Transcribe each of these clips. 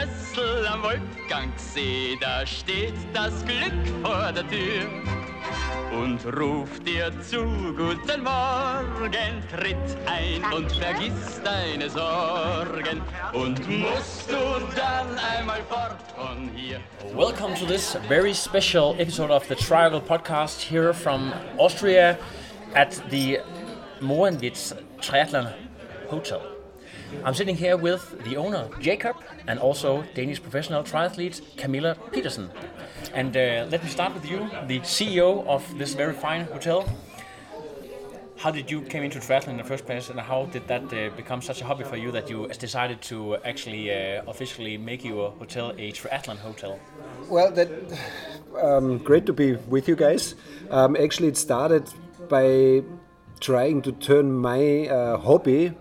Weißen Rössel am Wolfgangsee, da steht das Glück vor der Tür und ruft dir zu, guten Morgen, tritt ein und vergiss deine Sorgen und musst du dann einmal fort von hier. Welcome to this very special episode of the Triangle podcast here from Austria at the Mohrenwirt Triathlon Hotel. I'm sitting here with the owner, Jacob, and also Danish professional triathlete Camilla Pedersen. And uh, let me start with you, the CEO of this very fine hotel. How did you came into triathlon in the first place, and how did that uh, become such a hobby for you that you decided to actually uh, officially make your hotel a triathlon hotel? Well, that um, great to be with you guys. Um, actually, it started by trying to turn my uh, hobby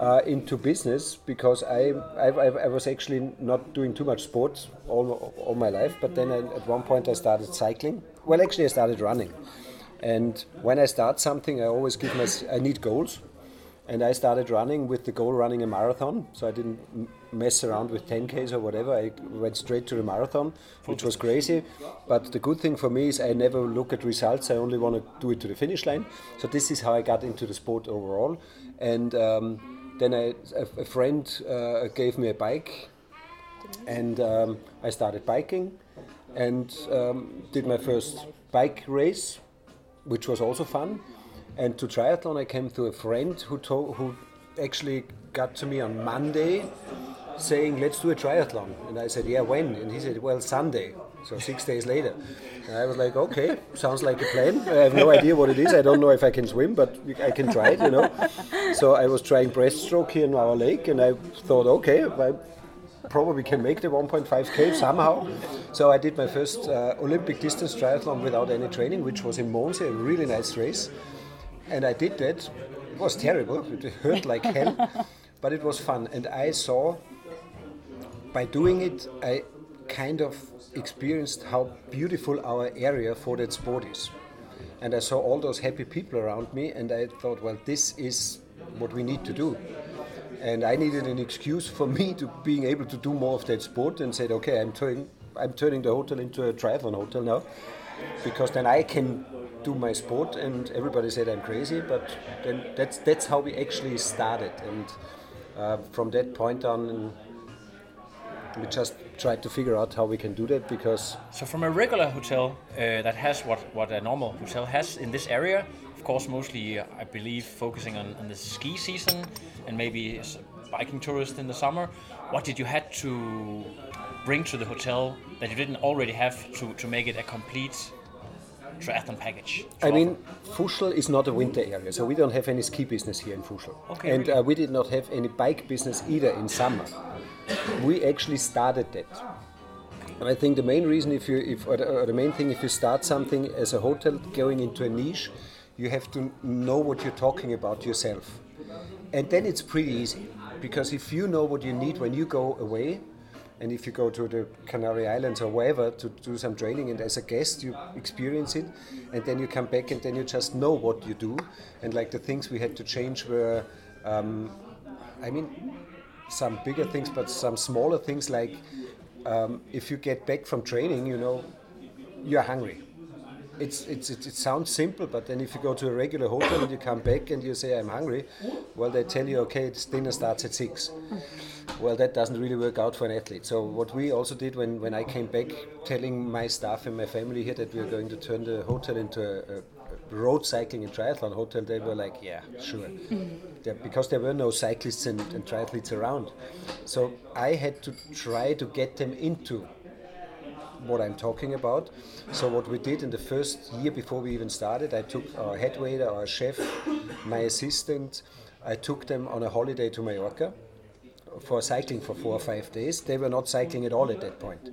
uh, into business because I, I, I was actually not doing too much sports all, all my life. But then I, at one point I started cycling. Well, actually I started running. And when I start something, I always give my I need goals. And I started running with the goal running a marathon. So I didn't mess around with 10Ks or whatever. I went straight to the marathon, which was crazy. But the good thing for me is I never look at results. I only want to do it to the finish line. So this is how I got into the sport overall. And um, then I, a, a friend uh, gave me a bike, and um, I started biking, and um, did my first bike race, which was also fun. And to triathlon, I came to a friend who told, who actually got to me on Monday, saying, "Let's do a triathlon." And I said, "Yeah, when?" And he said, "Well, Sunday." So six days later, and I was like, "Okay, sounds like a plan." I have no idea what it is. I don't know if I can swim, but I can try it, you know. So I was trying breaststroke here in our lake, and I thought, "Okay, I probably can make the 1.5k somehow." So I did my first uh, Olympic distance triathlon without any training, which was in Monza, a really nice race, and I did that. It was terrible. It hurt like hell, but it was fun, and I saw by doing it, I kind of experienced how beautiful our area for that sport is. And I saw all those happy people around me, and I thought, well, this is what we need to do. And I needed an excuse for me to being able to do more of that sport, and said, okay, I'm turning, I'm turning the hotel into a triathlon hotel now, because then I can do my sport. And everybody said I'm crazy, but then that's that's how we actually started. And uh, from that point on, we just tried to figure out how we can do that because So from a regular hotel uh, that has what, what a normal hotel has in this area, of course, mostly uh, I believe focusing on, on the ski season and maybe biking tourists in the summer. What did you had to bring to the hotel that you didn't already have to, to make it a complete triathlon package? I mean, offer? Fuschl is not a winter area, so we don't have any ski business here in Fuschl. Okay, and really? uh, we did not have any bike business either in summer. We actually started that. And I think the main reason, if you, if, or the, or the main thing, if you start something as a hotel going into a niche, you have to know what you're talking about yourself. And then it's pretty easy. Because if you know what you need when you go away, and if you go to the Canary Islands or wherever to do some training, and as a guest you experience it, and then you come back and then you just know what you do. And like the things we had to change were, um, I mean, some bigger things, but some smaller things like um, if you get back from training, you know, you're hungry. It's, it's, it, it sounds simple, but then if you go to a regular hotel and you come back and you say, I'm hungry, well, they tell you, okay, it's dinner starts at six. Well, that doesn't really work out for an athlete. So, what we also did when, when I came back, telling my staff and my family here that we are going to turn the hotel into a, a road cycling and triathlon hotel, they were like, yeah, sure. Because there were no cyclists and, and triathletes around. So, I had to try to get them into what I'm talking about. So what we did in the first year before we even started, I took our head waiter, our chef, my assistant, I took them on a holiday to Mallorca for cycling for four or five days. They were not cycling at all at that point.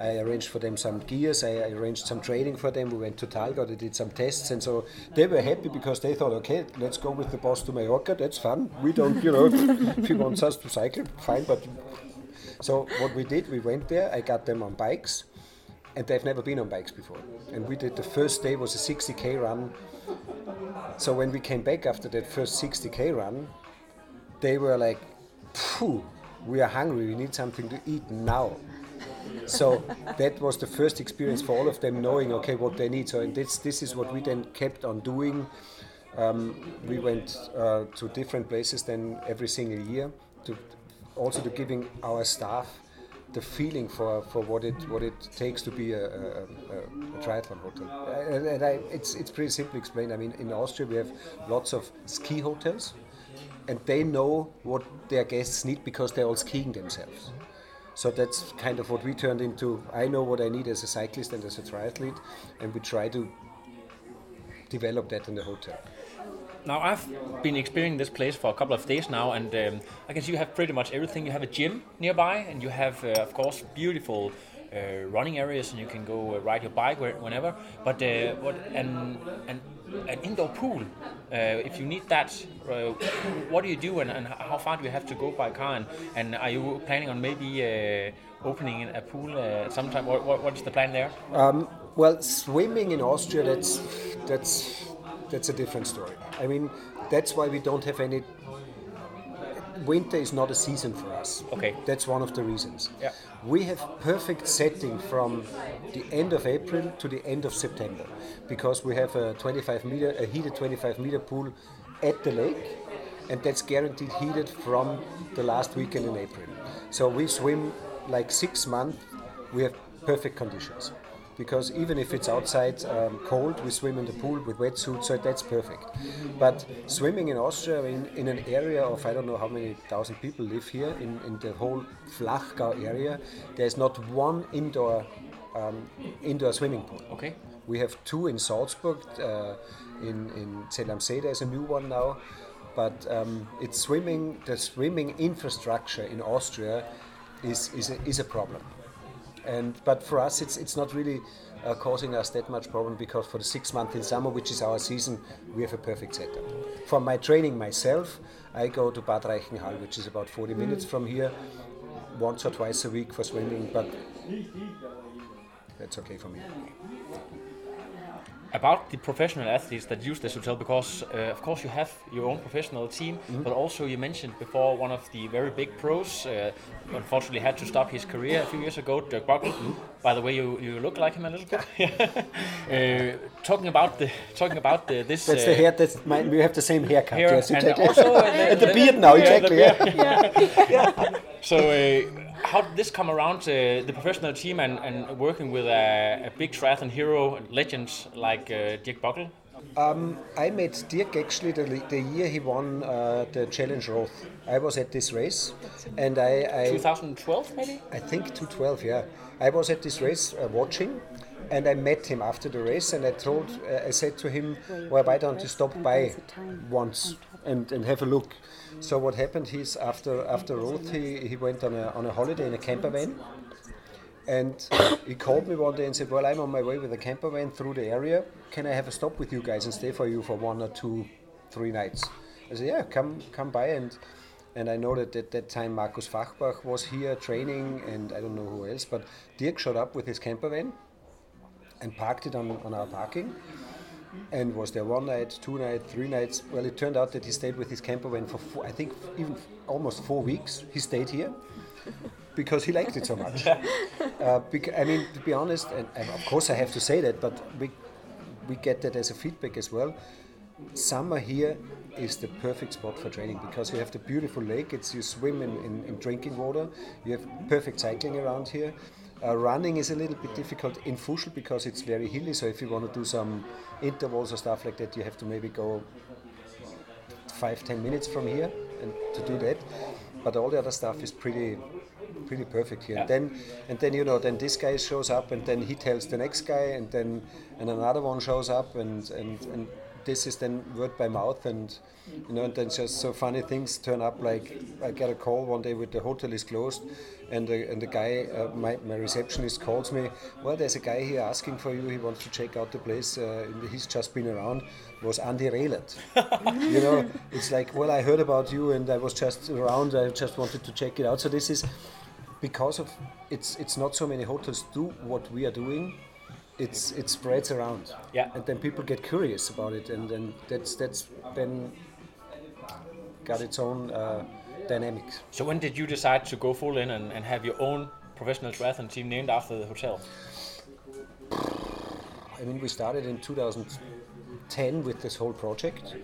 I arranged for them some gears, I arranged some training for them. We went to Thalgau, they did some tests, and so they were happy because they thought, okay, let's go with the boss to Mallorca, that's fun. We don't, you know, if he wants us to cycle, fine, but. So what we did, we went there, I got them on bikes, and they've never been on bikes before. And we did the first day was a 60k run. So when we came back after that first 60k run, they were like, Phew, we are hungry, we need something to eat now. So that was the first experience for all of them knowing, okay, what they need. So and this, this is what we then kept on doing. Um, we went uh, to different places then every single year, to also to giving our staff the feeling for, for what it what it takes to be a, a, a, triathlon hotel. And, and I, it's it's pretty simply explained. I mean, in Austria we have lots of ski hotels, and they know what their guests need because they're all skiing themselves. So that's kind of what we turned into. I know what I need as a cyclist and as a triathlete, and we try to develop that in the hotel. Now I've been experiencing this place for a couple of days now, and um, I can see you have pretty much everything. You have a gym nearby, and you have, uh, of course, beautiful uh, running areas, and you can go uh, ride your bike whenever. But uh, what and and an indoor pool, uh, if you need that, uh, what do you do, and, and how far do you have to go by car? And, and are you planning on maybe opening a pool sometime? What, what, what's the plan there? Um, well, swimming in Austria, that's that's that's a different story. I mean, that's why we don't have any. Winter is not a season for us. Okay. That's one of the reasons. Yeah. We have perfect setting from the end of April to the end of September because we have a 25 meter, a heated 25 meter pool at the lake, and that's guaranteed heated from the last weekend in April. So we swim like six months. We have perfect conditions because even if it's outside um, cold, we swim in the pool with wetsuits, so that's perfect. But swimming in Austria, in, in an area of I don't know how many thousand people live here, in, in the whole Flachgau area, there's not one indoor um, indoor swimming pool. Okay. We have two in Salzburg, uh, in in Zell am See there's a new one now, but um, it's swimming. The swimming infrastructure in Austria is is a, is a problem and but for us it's it's not really uh, causing us that much problem because for the six months in summer, which is our season, we have a perfect setup. For my training myself, I go to Bad Reichenhall, which is about 40 minutes from here, once or twice a week for swimming, but that's okay for me about the professional athletes that use this hotel because uh, of course you have your own professional team mm-hmm. but also you mentioned before one of the very big pros uh, unfortunately had to stop his career a few years ago Dirk Bockel mm-hmm. by the way you, you look like him a little bit uh, talking about the talking about the, this that's the uh, hair that's my, we have the same haircut hair, yes, and also uh, the, the, the, beard now yeah, exactly yeah. yeah. so uh, how did this come around uh, the professional team and, and working with a, a big triathlon hero legends like uh, Dirk Bockel? Um, I met Dirk actually the, the year he won uh, the Challenge Roth. I was at this race, and I, I 2012 maybe. I think 2012, yeah. I was at this race uh, watching, and I met him after the race, and I told, uh, I said to him, "Well, why don't you stop by once and, and have a look?" So what happened? is after after Roth, he, he went on a on a holiday in a camper van, and he called me one day and said, "Well, I'm on my way with a camper van through the area. Can I have a stop with you guys and stay for you for one or two, three nights?" I said, "Yeah, come come by." And and I know that at that time Markus Fachbach was here training, and I don't know who else, but Dirk showed up with his camper van and parked it on, on our parking and was there one night, two nights, three nights. Well, it turned out that he stayed with his camper van for four, I think even almost four weeks. He stayed here because he liked it so much. uh, I mean, to be honest, and, and, of course I have to say that, but we we get that as a feedback as well. Summer here is the perfect spot for training because you have the beautiful lake. It's you swim in, in, in drinking water. You have perfect cycling around here. Uh, running is a little bit difficult in Fuschl because it's very hilly. So if you want to do some intervals or stuff like that, you have to maybe go five ten minutes from here and to do that. But all the other stuff is pretty pretty perfect here. Yeah. And then and then you know then this guy shows up and then he tells the next guy and then and another one shows up and and and this is then word by mouth, and you know, and then just so funny things turn up. Like I get a call one day with the hotel is closed, and the and the guy, uh, my my receptionist calls me. Well, there's a guy here asking for you. He wants to check out the place. Uh, he's just been around. Was Andy Raelert. you know, it's like, well, I heard about you, and I was just around. I just wanted to check it out. So this is because of it's it's not so many hotels do what we are doing it's it spreads around Yeah. and then people get curious about it and then that's that's then got its own uh, dynamics So when did you decide to go full in and, and have your own professional triathlon team named after the hotel? i mean we started in 2010 with this whole project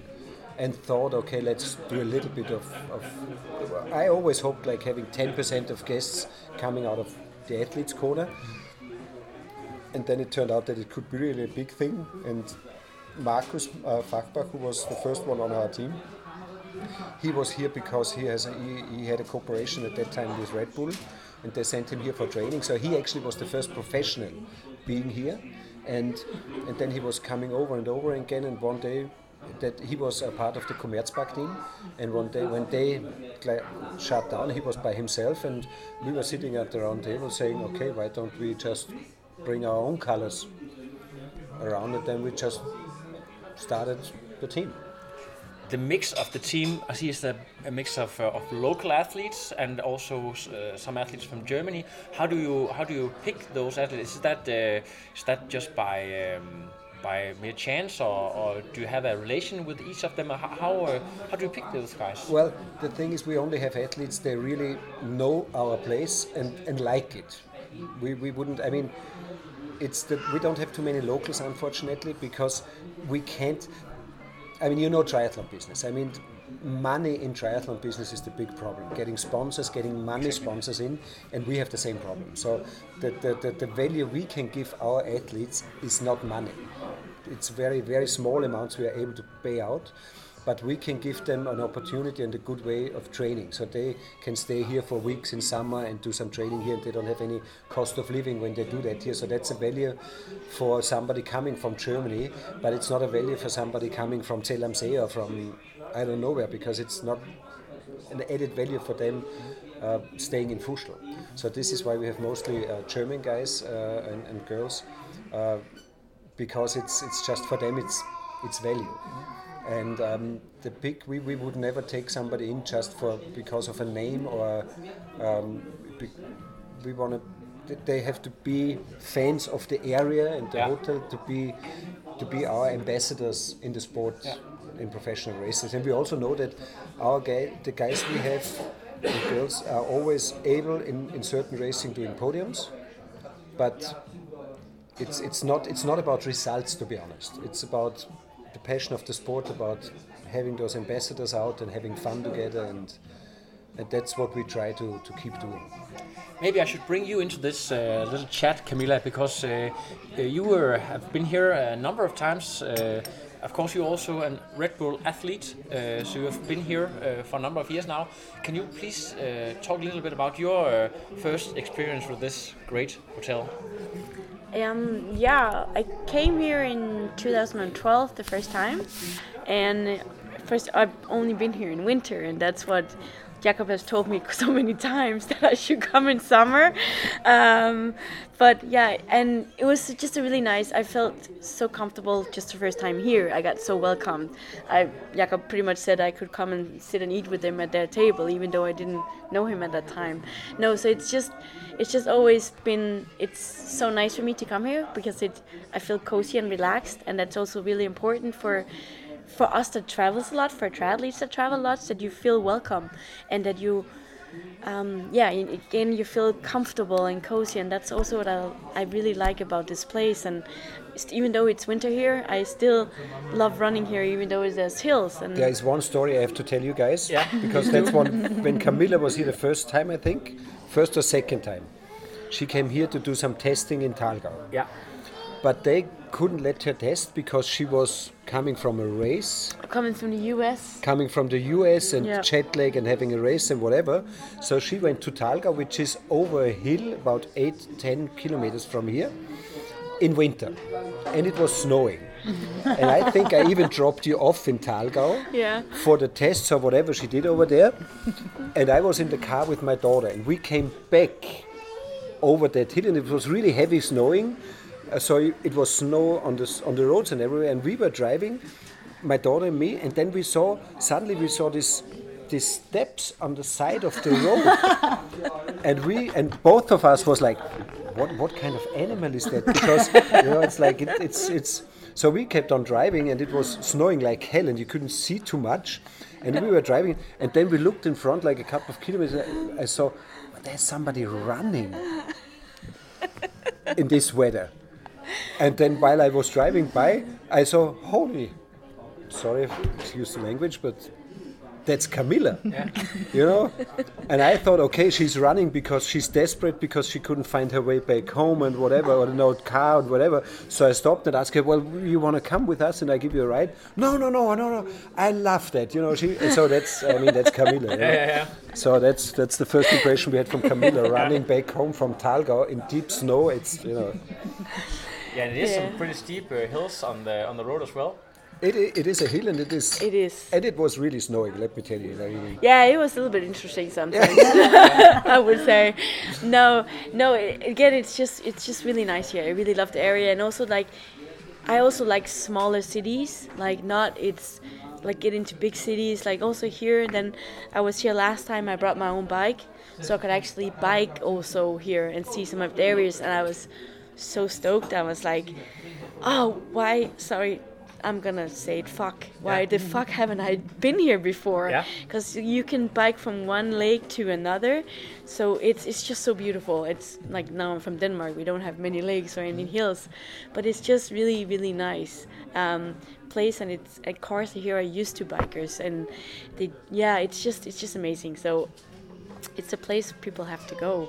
and thought okay let's do a little bit of, of i always hoped like having 10% of guests coming out of the athletes corner and then it turned out that it could be really a big thing. And marcus uh, fachbach who was the first one on our team he was here because he has a, he, he had a cooperation at that time with red bull. And they sent him here for training. So he actually was the first professional being here. And and then he was coming over and over again. And one day that he was a part of the Commerzbank team. And one day when they shut down he was by himself. And we were sitting at the round table saying okay why don't we just bring our own colors around and then we just started the team The mix of the team, I see, is a, a mix of, uh, of local athletes and also uh, some athletes from Germany. How do you how do you pick those athletes? Is that uh, is that just by um, by mere chance, or, or do you have a relation with each of them? How how, uh, how do you pick those guys? Well, the thing is, we only have athletes they really know our place and, and like it. We, we wouldn't. I mean, it's that we don't have too many locals, unfortunately, because we can't. I mean, you know, triathlon business. I mean, money in triathlon business is the big problem. Getting sponsors, getting money sponsors in, and we have the same problem. So, the, the, the, the value we can give our athletes is not money. It's very, very small amounts we are able to pay out but we can give them an opportunity and a good way of training so they can stay here for weeks in summer and do some training here and they don't have any cost of living when they do that here so that's a value for somebody coming from germany but it's not a value for somebody coming from Zell am or from i don't know where because it's not an added value for them uh, staying in Fuschl. So this is why we have mostly uh, German guys uh, and, and girls, uh, because it's it's just for them it's it's value. And um, the big we, we would never take somebody in just for because of a name or um, be, we want to they have to be fans of the area and the Yeah. hotel to be to be our ambassadors in the sport in professional races. And we also know that our guy the guys we have and girls are always able in, in certain racing doing podiums but it's it's not it's not about results to be honest. It's about the passion of the sport about having those ambassadors out and having fun together and and that's what we try to, to keep doing. Maybe I should bring you into this uh, little chat, Camilla, because uh, uh, you were, have been here a number of times. Uh, of course, you're also a Red Bull athlete, uh, so you have been here uh, for a number of years now. Can you please talk a little bit about your first experience with this great hotel? Um, yeah, I came here in 2012 the first time, and first I've only been here in winter, and that's what Jakob has told me so many times that I should come in summer. Um, but yeah, and it was just a really nice. I felt so comfortable just the first time here. I got so welcomed. I Jakob pretty much said I could come and sit and eat with him at their table, even though I didn't know him at that time. No, so it's just it's just always been it's so nice for me to come here because it I feel cozy and relaxed, and that's also really important for for us that travels a lot, for triathletes that travel a lot, that you feel welcome and that you, um, yeah, again, you feel comfortable and cozy. And that's also what I, I really like about this place. And even though it's winter here, I still love running here, even though there's hills. And There is one story I have to tell you guys, because that's one when Camilla was here the first time, I think, first or second time. She came here to do some testing in Thalgau. Yeah. But they couldn't let her test because she was coming from a race, coming from the US, coming from the US and Yeah. jet lag and having a race and whatever. So she went to Thalgau, which is over a hill about 8 10 kilometers from here in winter. and it was snowing. and I think I even dropped you off in Thalgau Yeah. for the tests or whatever she did over there. and I was in the car with my daughter, and we came back over that hill, and it was really heavy snowing. Uh, so it was snow on the on the roads and everywhere, and we were driving, my daughter and me, and then we saw suddenly we saw this these steps on the side of the road, and we and both of us was like, what what kind of animal is that? Because you know it's like it, it's it's. So we kept on driving, and it was snowing like hell, and you couldn't see too much. And we were driving, and then we looked in front like a couple of kilometers. I- I saw "Well, there's somebody running in this weather. And then while I was driving by, I saw, holy, sorry, excuse the language, but that's Camilla. You know? And I thought, okay, she's running because she's desperate because she couldn't find her way back home and whatever, or no car and whatever. So I stopped and asked her, well, you want to come with us and I give you a ride? No, no, no, no, no. I love that. You know, she, so that's, I mean, that's Camilla. know? Yeah, yeah, So that's that's the first impression we had from Camilla running back home from Thalgau in deep snow. It's you know, yeah. And it is Yeah. some pretty steep uh, hills on the on the road as well. it, it is a hill and it is It is. and it was really snowing. Let me tell you. I mean, Yeah, it was a little bit interesting sometimes. I would say, no, no. i again, it's just it's just really nice here. I really love the area, and also like, I also like smaller cities. Like not it's like get into big cities. Like also here. Then I was here last time. I brought my own bike, so I could actually bike also here and see some of the areas. And I was so stoked. I was like, oh, why? Sorry. I'm gonna say it. Fuck! Why the fuck haven't I been here before? Yeah. because you can bike from one lake to another so it's it's just so beautiful it's like now i'm from denmark we don't have many lakes or any hills but it's just really really nice um, place and it's of course here are used to bikers and they yeah it's just it's just amazing so it's a place people have to go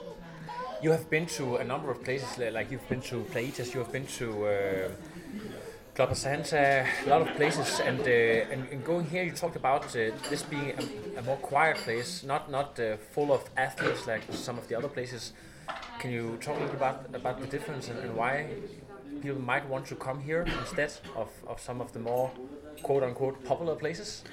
You have been to a number of places, like you've been to Playitas, you have been to uh, Club Santa, a lot of places, and, uh, and and going here, you talked about uh, this being a, a more quiet place, not not uh, full of athletes like some of the other places. Can you talk a little about about the difference and, and why people might want to come here instead of, of some of the more quote unquote popular places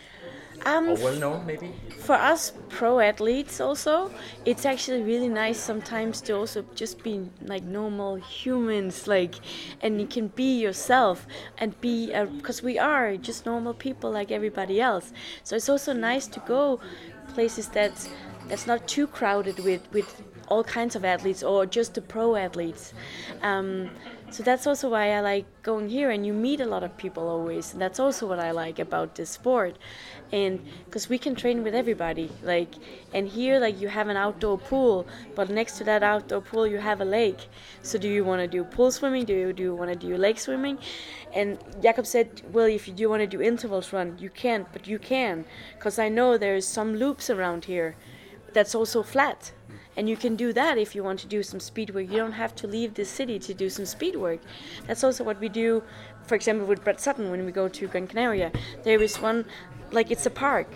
um, or well known maybe? for us pro athletes also it's actually really nice sometimes to also just be like normal humans like and you can be yourself and be because we are just normal people like everybody else so it's also nice to go places that's that's not too crowded with with all kinds of athletes or just the pro athletes um, so that's also why I like going here, and you meet a lot of people always. And that's also what I like about this sport, and because we can train with everybody. Like, and here, like you have an outdoor pool, but next to that outdoor pool, you have a lake. So do you want to do pool swimming? Do you do you want to do lake swimming? And Jakob said, well, if you do want to do intervals run, you can't, but you can, because I know there's some loops around here that's also flat. And you can do that if you want to do some speed work. You don't have to leave the city to do some speed work. That's also what we do, for example, with Brett Sutton when we go to Gran Canaria. There is one, like it's a park,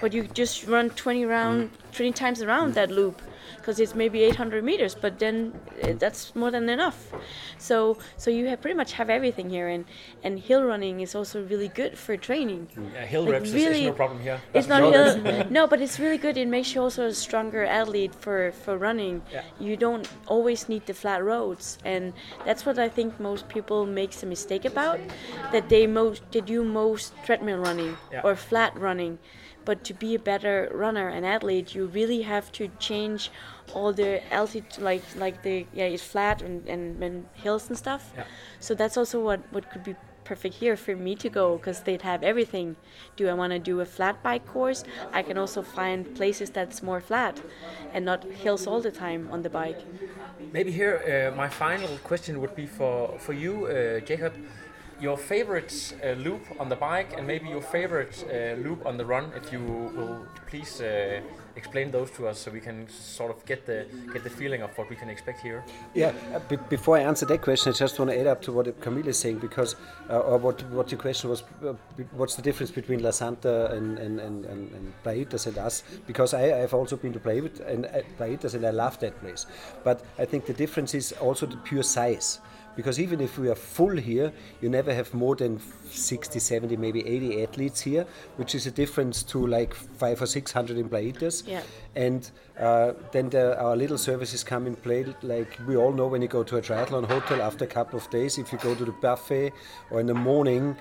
but you just run 20 round, 20 times around that loop, because it's maybe 800 meters. But then uh, that's more than enough. So, so you have pretty much have everything here, and and hill running is also really good for training. Yeah, hill Like, reps really- is no problem here. It's not hill, no, but it's really good. It makes you also a stronger athlete for for running. Yeah. You don't always need the flat roads, and that's what I think most people makes a mistake about. That they most they do most treadmill running Yeah. or flat running, but to be a better runner and athlete, you really have to change all the altitude, like like the yeah, it's flat and, and, and hills and stuff. Yeah. So that's also what what could be perfect here for me to go because they'd have everything. Do I want to do a flat bike course? I can also find places that's more flat and not hills all the time on the bike. Maybe here, uh, my final question would be for for you, uh, Jacob. Your favorite uh, loop on the bike, and maybe your favorite uh, loop on the run. If you will please uh, explain those to us, so we can sort of get the get the feeling of what we can expect here. Yeah, uh, be- before I answer that question, I just want to add up to what Camille is saying because, uh, or what what your question was, uh, what's the difference between La Santa and and and, and, and Playitas and us? Because I have also been to Playitas and Playitas and I love that place, but I think the difference is also the pure size. Because even if we are full here, you never have more than 60, 70, maybe 80 athletes here, which is a difference to like five or 600 in Playitas. Yeah. And uh, then the, our little services come in play. Like we all know when you go to a triathlon hotel after a couple of days, if you go to the buffet or in the morning,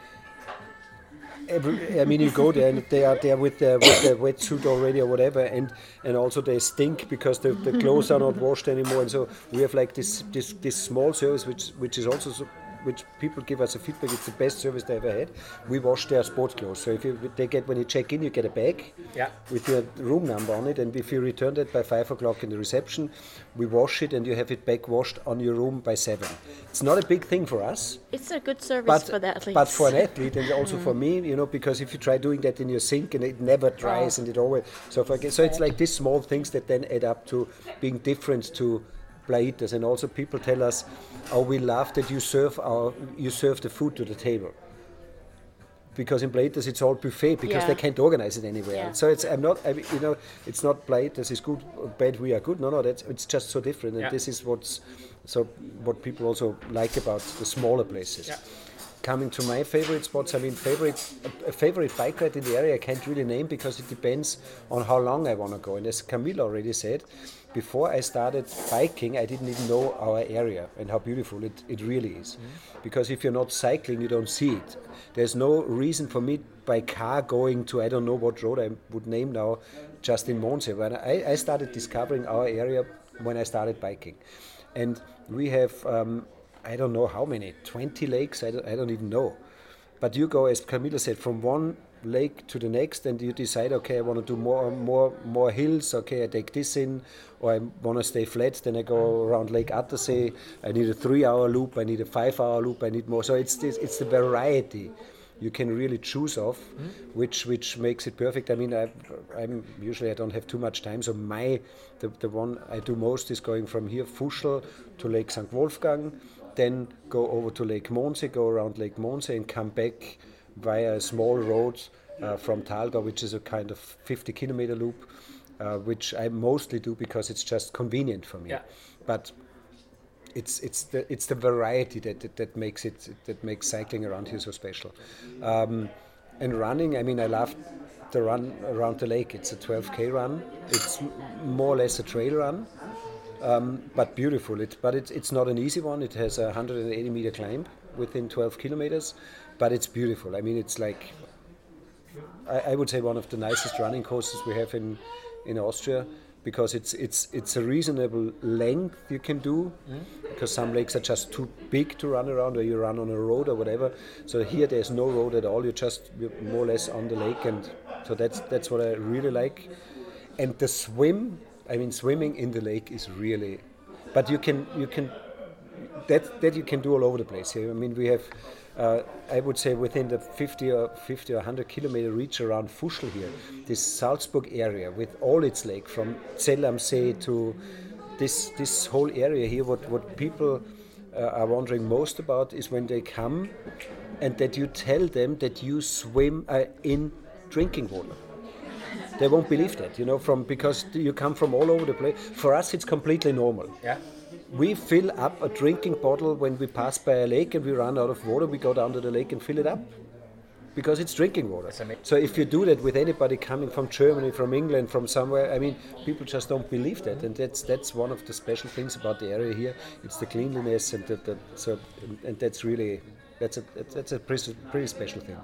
every, I mean, you go there and they are there with the, with the wetsuit already or whatever, and, and also they stink because the, the clothes are not washed anymore. And so we have like this this, this small service which which is also so, which people give us a feedback. It's the best service they ever had. We wash their sports clothes. So if you they get when you check in, you get a bag Yeah. with your room number on it, and if you return it by five o'clock in the reception, we wash it and you have it back washed on your room by seven. It's not a big thing for us It's a good service but, for the athletes. but for an athlete and also for me, you know, because if you try doing that in your sink and it never dries oh. and it always so if I get, so it's like these small things that then add up to being different to Playitas and also people tell us, oh, we love that you serve our you serve the food to the table. Because in Playitas it's all buffet because Yeah. they can't organize it anywhere. Yeah. So it's I'm not I mean, you know it's not Playitas is good or bad we are good. No, no, that's it's just so different and Yeah. this is what's so what people also like about the smaller places Yeah. coming to my favorite spots, I mean, favorite a, a favorite bike ride in the area I can't really name because it depends on how long I want to go. And as Camille already said, before I started biking, I didn't even know our area and how beautiful it, it really is. Because if you're not cycling, you don't see it. There's no reason for me by car going to I don't know what road I would name now, just in Mondsee. When I, I started discovering our area when I started biking, and we have um, I don't know how many 20 lakes. I don't, I don't even know. But you go, as Camilla said, from one lake to the next, and you decide, okay, I want to do more, more, more hills. Okay, I take this in, or I want to stay flat. Then I go around Lake Attersee. I need a three-hour loop. I need a five-hour loop. I need more. So it's this, it's the variety you can really choose off, mm-hmm. which which makes it perfect. I mean, I, I'm usually I don't have too much time, so my the, the one I do most is going from here Fuschl to Lake St. Wolfgang, then go over to Lake Mondsee, go around Lake Mondsee, and come back via a small road uh, from Thalgau, which is a kind of 50 kilometer loop, uh, which I mostly do because it's just convenient for me. Yeah. But it's it's the it's the variety that, that that makes it that makes cycling around here so special. Um, and running, I mean, I love the run around the lake. It's a 12k run. It's more or less a trail run, um, but beautiful. It but it's it's not an easy one. It has a 180 meter climb within 12 kilometers, but it's beautiful. I mean, it's like I, I would say one of the nicest running courses we have in in Austria because it's it's it's a reasonable length you can do because some lakes are just too big to run around or you run on a road or whatever. So here there's no road at all. You're just you're more or less on the lake and so that's that's what I really like. And the swim I mean swimming in the lake is really but you can you can that that you can do all over the place here. I mean, we have, uh, I would say, within the 50 or 50 or 100 kilometer reach around Fuschl here, this Salzburg area with all its lake from Zell am See to this this whole area here. What what people uh, are wondering most about is when they come, and that you tell them that you swim uh, in drinking water they won't believe that you know from because you come from all over the place for us it's completely normal Yeah. We fill up a drinking bottle when we pass by a lake and we run out of water we go down to the lake and fill it up. Because it's drinking water. So if you do that with anybody coming from germany from england from somewhere i mean people just don't believe that. And that's that's one of the special things about the area here. It's the cleanliness and the, the so and that's really that's a that's a pretty, pretty special thing.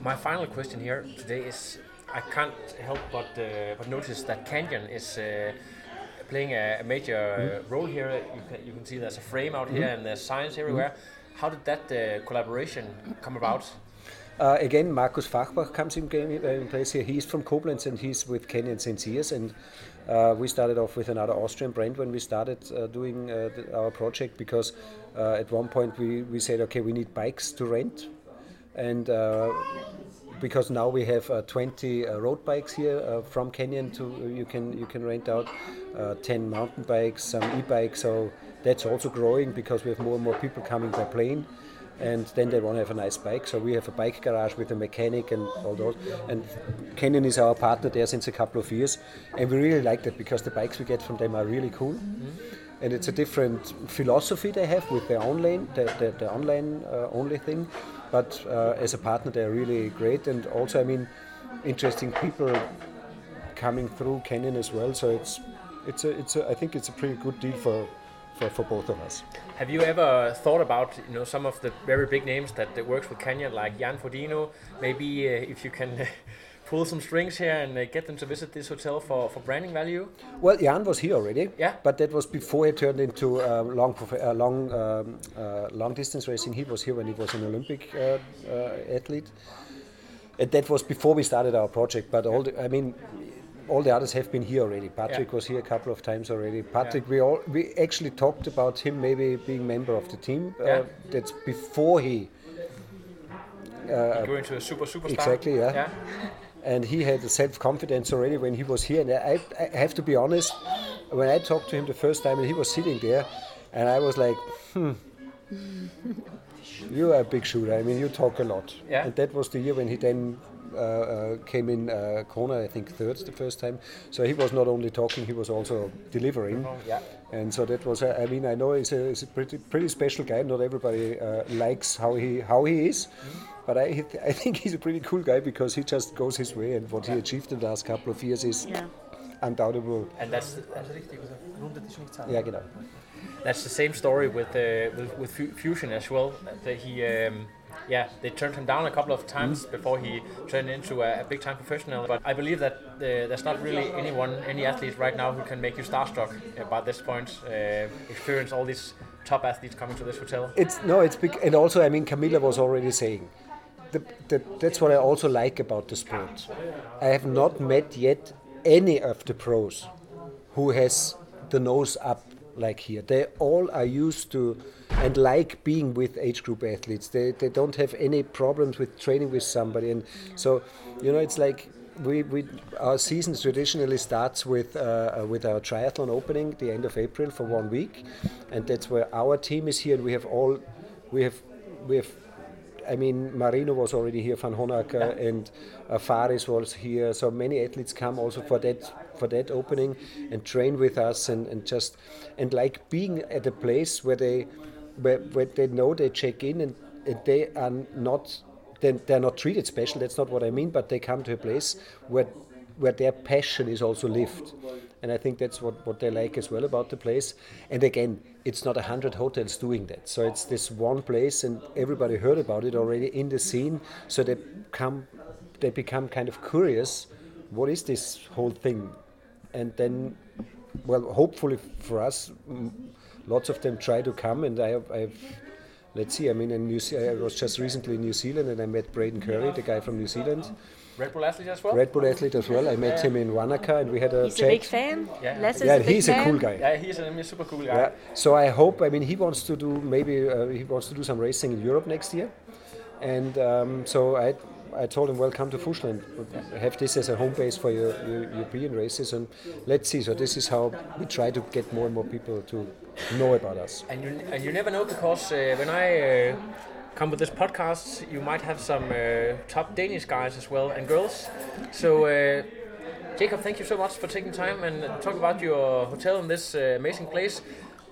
My final question here today is I can't help but uh, but notice that Canyon is uh, playing a, a major uh, role here. You can, you can see there's a frame out here and there's signs everywhere. How did that uh, collaboration come about? Uh, again, Markus Fachbach comes in, game, uh, in place here. He's from Koblenz and he's with Canyon since years. And uh, we started off with another Austrian brand when we started uh, doing uh, the, our project because uh, at one point we, we said, okay, we need bikes to rent. And uh, because now we have uh, 20 uh, road bikes here uh, from Canyon to you can you can rent out uh, 10 mountain bikes, some e-bikes. So that's also growing because we have more and more people coming by plane, and then they want to have a nice bike. So we have a bike garage with a mechanic and all those. And Canyon is our partner there since a couple of years, and we really like that because the bikes we get from them are really cool. And it's a different philosophy they have with their online, the, the, the online uh, only thing. But uh, as a partner, they're really great, and also, I mean, interesting people coming through Canyon as well. So it's it's a it's a I think it's a pretty good deal for for, for both of us. Have you ever thought about you know some of the very big names that, that works with Canyon, like Jan Frodeno? Maybe uh, if you can pull some strings here and uh, get them to visit this hotel for, for branding value. Well, Jan was here already. Yeah. But that was before he turned into uh, long prof- uh, long um, uh, long distance racing. He was here when he was an Olympic uh, uh, athlete. And that was before we started our project. But all the, I mean, all the others have been here already. Patrick Yeah. was here a couple of times already. Patrick, we all we actually talked about him maybe being member of the team. Uh, Yeah. That's before he Go into a super superstar. exactly, yeah. Yeah. and he had the self-confidence already when he was here. And I, I have to be honest, when I talked to him the first time, and he was sitting there, and I was like, "Hmm, you are a big shooter. I mean, you talk a lot." Yeah. And that was the year when he then. Uh, uh, came in uh, Kona, I think third the first time. So he was not only talking, he was also delivering. Yeah. And so that was, uh, I mean, I know he's a, he's a pretty pretty special guy. Not everybody uh, likes how he how he is, but I I think he's a pretty cool guy because he just goes his way, and what he achieved in the last couple of years is Yeah. undoubtable. And that's Yeah, genau. that's the same story with uh, with, with Fusion as well. That he. Um, yeah, they turned him down a couple of times before he turned into a, a big-time professional. But I believe that uh, there's not really anyone, any athlete right now who can make you starstruck by this point. Uh, experience all these top athletes coming to this hotel. It's no, it's big, and also I mean Camilla was already saying, the, the, that's what I also like about the sport. I have not met yet any of the pros who has the nose up like here. They all are used to and like being with age group athletes. They, they don't have any problems with training with somebody, and so you know it's like we, we our season traditionally starts with uh, uh, with our triathlon opening the end of April for one week, and that's where our team is here, and we have all we have we have I mean, Marino was already here, Vanhoenacker, and uh, Faris was here. So many athletes come also for that for that opening and train with us, and, and just and like being at a place where they where, where they know they check in and, and they are not then they're not treated special. That's not what I mean, but they come to a place where where their passion is also lived. And I think that's what, what they like as well about the place. And again, it's not a hundred hotels doing that. So it's this one place, and everybody heard about it already in the scene. So they come, they become kind of curious. What is this whole thing? And then, well, hopefully for us, mm, lots of them try to come. And I have, I have let's see. I mean, in New Ze- I was just recently in New Zealand, and I met Braden Currie, the guy from New Zealand. Red Bull athlete as well. Red Bull athlete as well. I met him in Wanaka and we had a He's chat. a big fan. Yeah. Les is yeah, a big he's a cool guy. Yeah, he's a, he's a super cool guy. Yeah. So I hope. I mean, he wants to do maybe uh, he wants to do some racing in Europe next year, and um, so I. I told him, well, come to Fuschland. Have this as a home base for your, your European races, and let's see. So this is how we try to get more and more people to know about us. And you, and you never know because uh, when I uh, come with this podcast, you might have some uh, top Danish guys as well and girls. So, uh, Jacob, thank you so much for taking time and talk about your hotel in this uh, amazing place.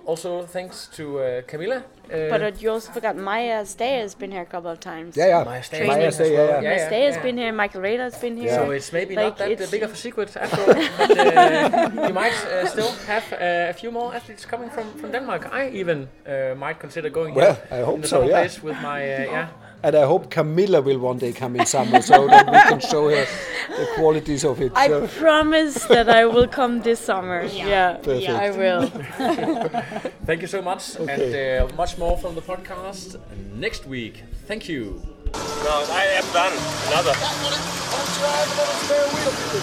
Also, thanks to uh, Camilla. Uh, But uh, you also forgot Maya Stay has been here a couple of times. Yeah, yeah. Maya Stay Maya as Stay, well. yeah, yeah. Maya yeah, Stay has yeah. been here. Michael Rader has been here. So it's maybe Like, not that big of a secret after all. but, uh, you might uh, still have uh, a few more athletes coming from, from Denmark. I even uh, might consider going Well, here I hope in the so, yeah. place with my uh, yeah. And I hope Camilla will one day come in summer so that we can show her the qualities of it. I So, promise that I will come this summer. Yeah, Perfect. I will. Thank you so much, and uh, much more from the podcast next week. Thank you. No, I am done. Another.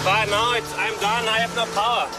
But now it's, I'm done. I have no power.